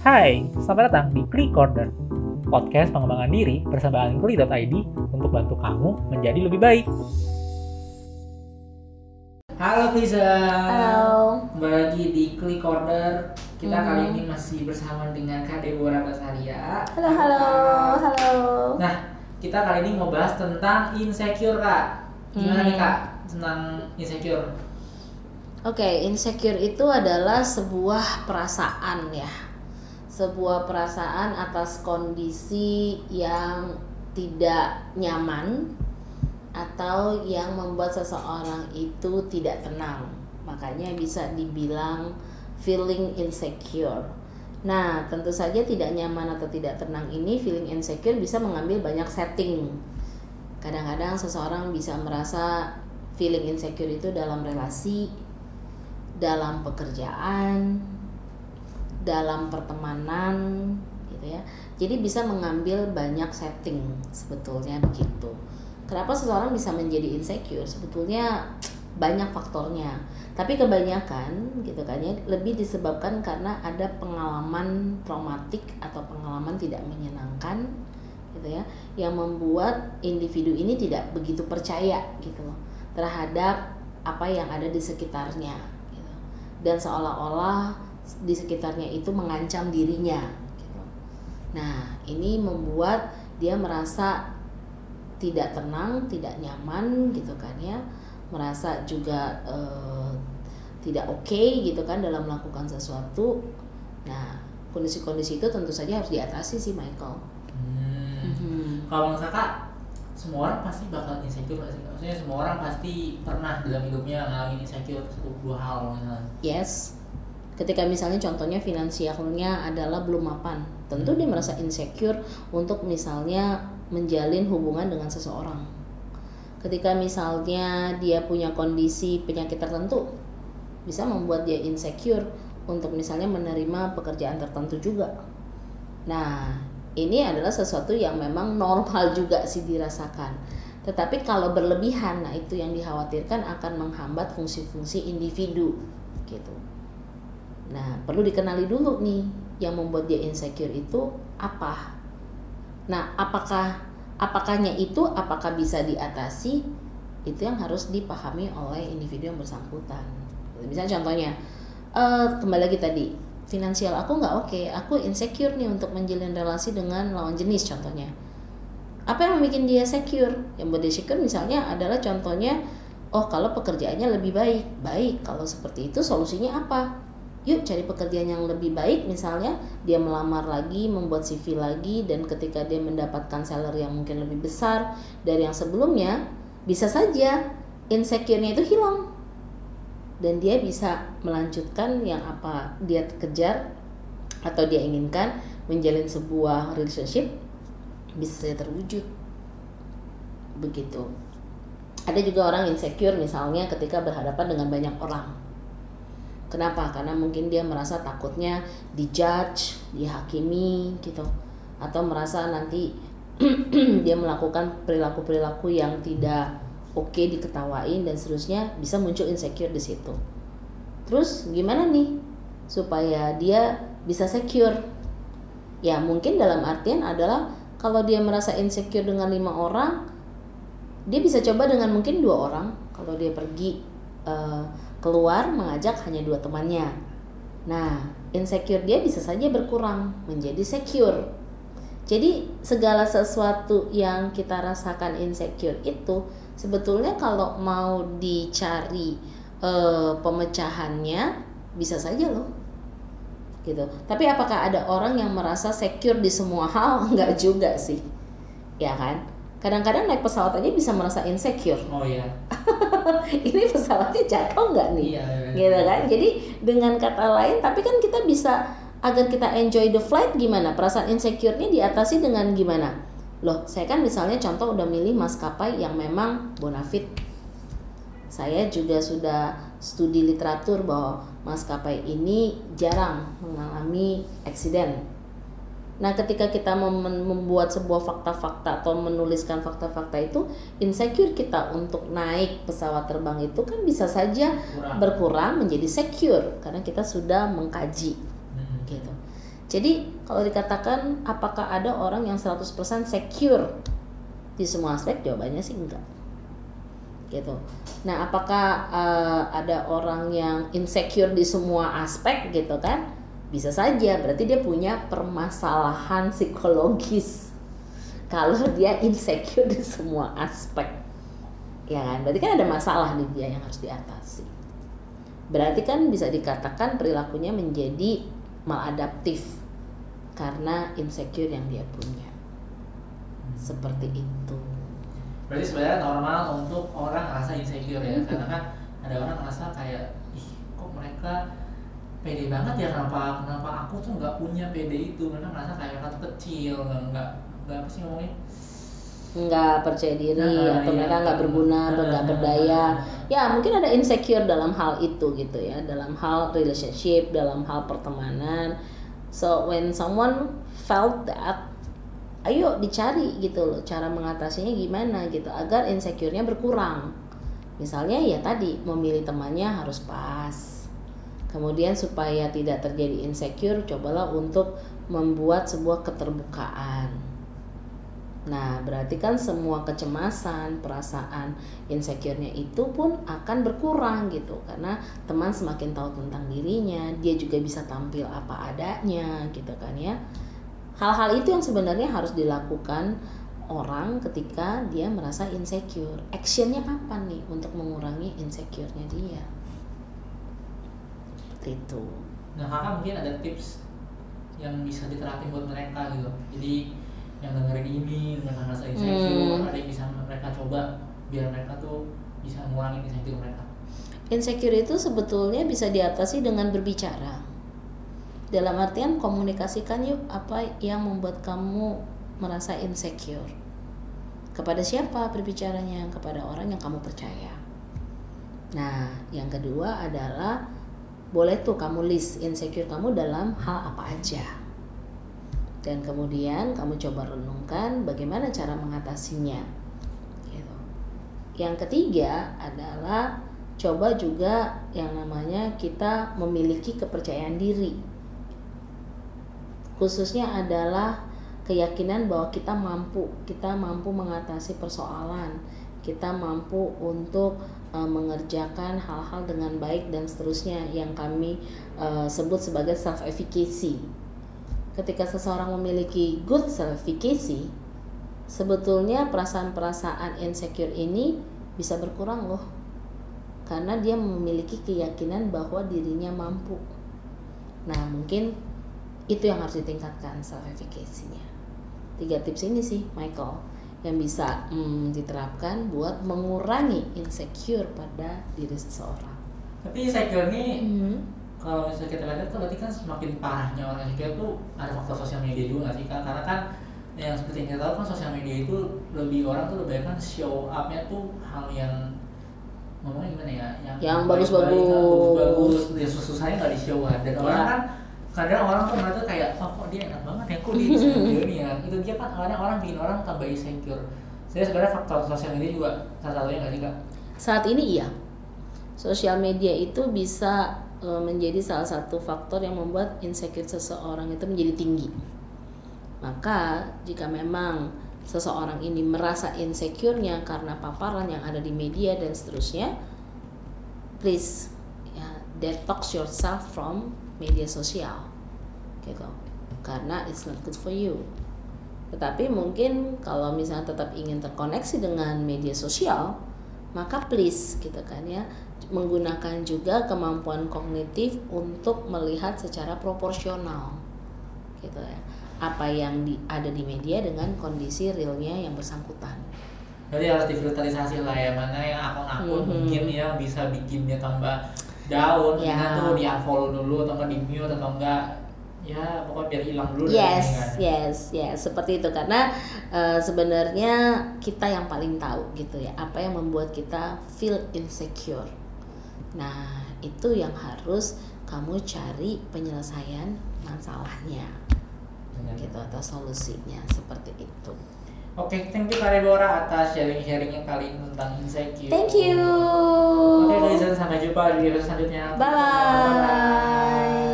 Hai, selamat datang di Klik Corner, podcast pengembangan diri bersama Ankli.id untuk bantu kamu menjadi lebih baik. Halo Lisa. Halo. Kembali lagi di Klik Corner. Kita Mhm. kali ini masih bersama dengan Kak Deborah Basaria. Halo, halo, halo. Nah, kita kali ini mau bahas tentang insecure, Kak. Gimana Hmm. nih, Kak? Tentang insecure. Oke, insecure itu adalah sebuah perasaan ya. Sebuah perasaan atas kondisi yang tidak nyaman atau yang membuat seseorang itu tidak tenang. Makanya bisa dibilang feeling insecure. Nah, tentu saja tidak nyaman atau tidak tenang ini feeling insecure bisa mengambil banyak setting. Kadang-kadang seseorang bisa merasa feeling insecure itu dalam relasi, dalam pekerjaan, dalam pertemanan, gitu ya. Jadi bisa mengambil banyak setting sebetulnya begitu. Kenapa seseorang bisa menjadi insecure? Sebetulnya banyak faktornya. Tapi kebanyakan gitu kan ya lebih disebabkan karena ada pengalaman traumatik atau pengalaman tidak menyenangkan gitu ya yang membuat individu ini tidak begitu percaya gitu loh terhadap apa yang ada di sekitarnya gitu. dan seolah-olah di sekitarnya itu mengancam dirinya gitu. nah ini membuat dia merasa tidak tenang tidak nyaman gitu kan ya merasa juga eh, tidak oke gitu kan dalam melakukan sesuatu nah kondisi-kondisi itu tentu saja harus diatasi sih Michael Hmm. Mhm. Kalau menurut kakak, semua orang pasti bakal insecure sih? Maksudnya semua orang pasti pernah dalam hidupnya ngalamin insecure satu dua hal misalnya. Yes. Ketika misalnya contohnya finansialnya adalah belum mapan, tentu dia merasa insecure untuk misalnya menjalin hubungan dengan seseorang. Ketika misalnya dia punya kondisi penyakit tertentu, bisa membuat dia insecure untuk misalnya menerima pekerjaan tertentu juga. Nah, ini adalah sesuatu yang memang normal juga sih dirasakan. Tetapi kalau berlebihan, nah itu yang dikhawatirkan akan menghambat fungsi-fungsi individu gitu. Nah, perlu dikenali dulu nih yang membuat dia insecure itu apa. Nah, apakah apakahnya itu apakah bisa diatasi? Itu yang harus dipahami oleh individu yang bersangkutan. Misalnya contohnya, eh, kembali lagi tadi, finansial aku nggak oke, aku insecure nih untuk menjalin relasi dengan lawan jenis contohnya. Apa yang membuat dia secure? Yang membuat dia secure misalnya adalah contohnya, oh kalau pekerjaannya lebih baik, baik. Kalau seperti itu solusinya apa? Yuk cari pekerjaan yang lebih baik misalnya dia melamar lagi, membuat CV lagi dan ketika dia mendapatkan salary yang mungkin lebih besar dari yang sebelumnya, bisa saja insecure-nya itu hilang. Dan dia bisa melanjutkan yang apa dia kejar atau dia inginkan menjalin sebuah relationship bisa saja terwujud. Begitu. Ada juga orang insecure misalnya ketika berhadapan dengan banyak orang kenapa karena mungkin dia merasa takutnya dijudge dihakimi gitu atau merasa nanti dia melakukan perilaku-perilaku yang tidak oke diketawain dan seterusnya bisa muncul insecure di situ. Terus gimana nih supaya dia bisa secure? Ya mungkin dalam artian adalah kalau dia merasa insecure dengan lima orang, dia bisa coba dengan mungkin dua orang. Kalau dia pergi eh, keluar mengajak hanya dua temannya. Nah insecure dia bisa saja berkurang menjadi secure. Jadi segala sesuatu yang kita rasakan insecure itu sebetulnya kalau mau dicari eh, pemecahannya bisa saja loh. Gitu. Tapi apakah ada orang yang merasa secure di semua hal? Nggak juga sih. Ya kan kadang-kadang naik pesawat aja bisa merasa insecure Oh iya. ini pesawatnya jatuh nggak nih Iya. iya. gitu kan jadi dengan kata lain tapi kan kita bisa agar kita enjoy the flight gimana perasaan insecure-nya diatasi dengan gimana loh saya kan misalnya contoh udah milih maskapai yang memang bonafit saya juga sudah studi literatur bahwa maskapai ini jarang mengalami eksiden Nah, ketika kita mem- membuat sebuah fakta-fakta atau menuliskan fakta-fakta itu, insecure kita untuk naik pesawat terbang itu kan bisa saja Kurang. berkurang menjadi secure karena kita sudah mengkaji Hmm. gitu. Jadi kalau dikatakan apakah ada orang yang 100% secure di semua aspek jawabannya sih enggak. Gitu. Nah, apakah uh, ada orang yang insecure di semua aspek gitu kan? Bisa saja, berarti dia punya permasalahan psikologis. Kalau dia insecure di semua aspek. Ya kan? Berarti kan ada masalah di dia yang harus diatasi. Berarti kan bisa dikatakan perilakunya menjadi maladaptif karena insecure yang dia punya. Seperti itu. Berarti sebenarnya normal untuk orang ngerasa insecure ya, karena kan ada orang ngerasa kayak ih kok mereka pede banget ya kenapa kenapa aku tuh nggak punya pede itu? Mereka merasa kayak tuh kecil nggak nggak apa sih ngomongnya? Nggak percaya diri Nah, atau iya. mereka nggak berguna Nah, nggak nah, berdaya. nah. ya mungkin ada insecure dalam hal itu gitu ya dalam hal relationship dalam hal pertemanan. So when someone felt that ayo dicari gitu loh cara mengatasinya gimana gitu agar insecure-nya berkurang. Misalnya ya tadi memilih temannya harus pas kemudian supaya tidak terjadi insecure cobalah untuk membuat sebuah keterbukaan Nah, berarti kan semua kecemasan, perasaan insecure-nya itu pun akan berkurang gitu karena teman semakin tahu tentang dirinya, dia juga bisa tampil apa adanya gitu kan ya. Hal-hal itu yang sebenarnya harus dilakukan orang ketika dia merasa insecure. Actionnya kapan nih untuk mengurangi insecure-nya dia? Seperti Itu. nah kakak mungkin ada tips yang bisa diterapin buat mereka gitu jadi yang dengerin ini mereka ngerasa insecure Hmm. ada yang bisa mereka coba biar mereka tuh bisa ngurangin insecure mereka Insecure itu sebetulnya bisa diatasi dengan berbicara. Dalam artian komunikasikan yuk apa yang membuat kamu merasa insecure. Kepada siapa berbicaranya? Kepada orang yang kamu percaya. Nah, yang kedua adalah boleh tuh kamu list insecure kamu dalam hal apa aja. Dan kemudian kamu coba renungkan bagaimana cara mengatasinya. Gitu. Yang ketiga adalah coba juga yang namanya kita memiliki kepercayaan diri. Khususnya adalah keyakinan bahwa kita mampu, kita mampu mengatasi persoalan, kita mampu untuk uh, mengerjakan hal-hal dengan baik dan seterusnya yang kami uh, sebut sebagai self efficacy. Ketika seseorang memiliki good self efficacy, sebetulnya perasaan-perasaan insecure ini bisa berkurang loh karena dia memiliki keyakinan bahwa dirinya mampu. Nah, mungkin itu yang harus ditingkatkan self efficacy-nya. Tiga tips ini sih, Michael, yang bisa hmm, diterapkan buat mengurangi insecure pada diri seseorang. tapi insecure ini Hmm. kalau misalnya kita lihat tuh berarti kan semakin parahnya orang insecure tuh ada faktor sosial media juga nggak sih Kak? karena kan yang seperti yang kita tahu kan sosial media itu lebih orang tuh lebih kan show up-nya tuh hal yang ngomongnya gimana ya Yang bagus-bagus. bagus ya susah-susahnya nggak di show kan dan Ya. orang kan kadang orang tuh merasa kayak oh kok dia enak banget ya kok dia bisa nih ya itu dia kan kadang orang bikin orang tambah insecure saya sebenarnya faktor sosial media juga salah satunya nggak sih kak Saat ini iya. Sosial media itu bisa e, menjadi salah satu faktor yang membuat insecure seseorang itu menjadi tinggi. Maka jika memang seseorang ini merasa insecure-nya karena paparan yang ada di media dan seterusnya, please ya, detox yourself from media sosial. Gitu. Karena it's not good for you. Tetapi mungkin kalau misalnya tetap ingin terkoneksi dengan media sosial, maka please gitu kan ya menggunakan juga kemampuan kognitif untuk melihat secara proporsional gitu ya apa yang di, ada di media dengan kondisi realnya yang bersangkutan Jadi harus difilterisasi lah ya mana yang akun-akun Mhm. mungkin ya bisa bikin dia tambah down, Ya. ya. tuh di unfollow dulu atau enggak di mute atau enggak ya pokoknya biar hilang dulu yes kan. yes yes seperti itu karena eh, sebenarnya kita yang paling tahu gitu ya apa yang membuat kita feel insecure nah itu yang harus kamu cari penyelesaian masalahnya Benar. gitu atau solusinya seperti itu Oke, thank you Kak atas sharing-sharingnya kali ini tentang insecure. thank you Oke guys, sampai jumpa di episode selanjutnya. bye bye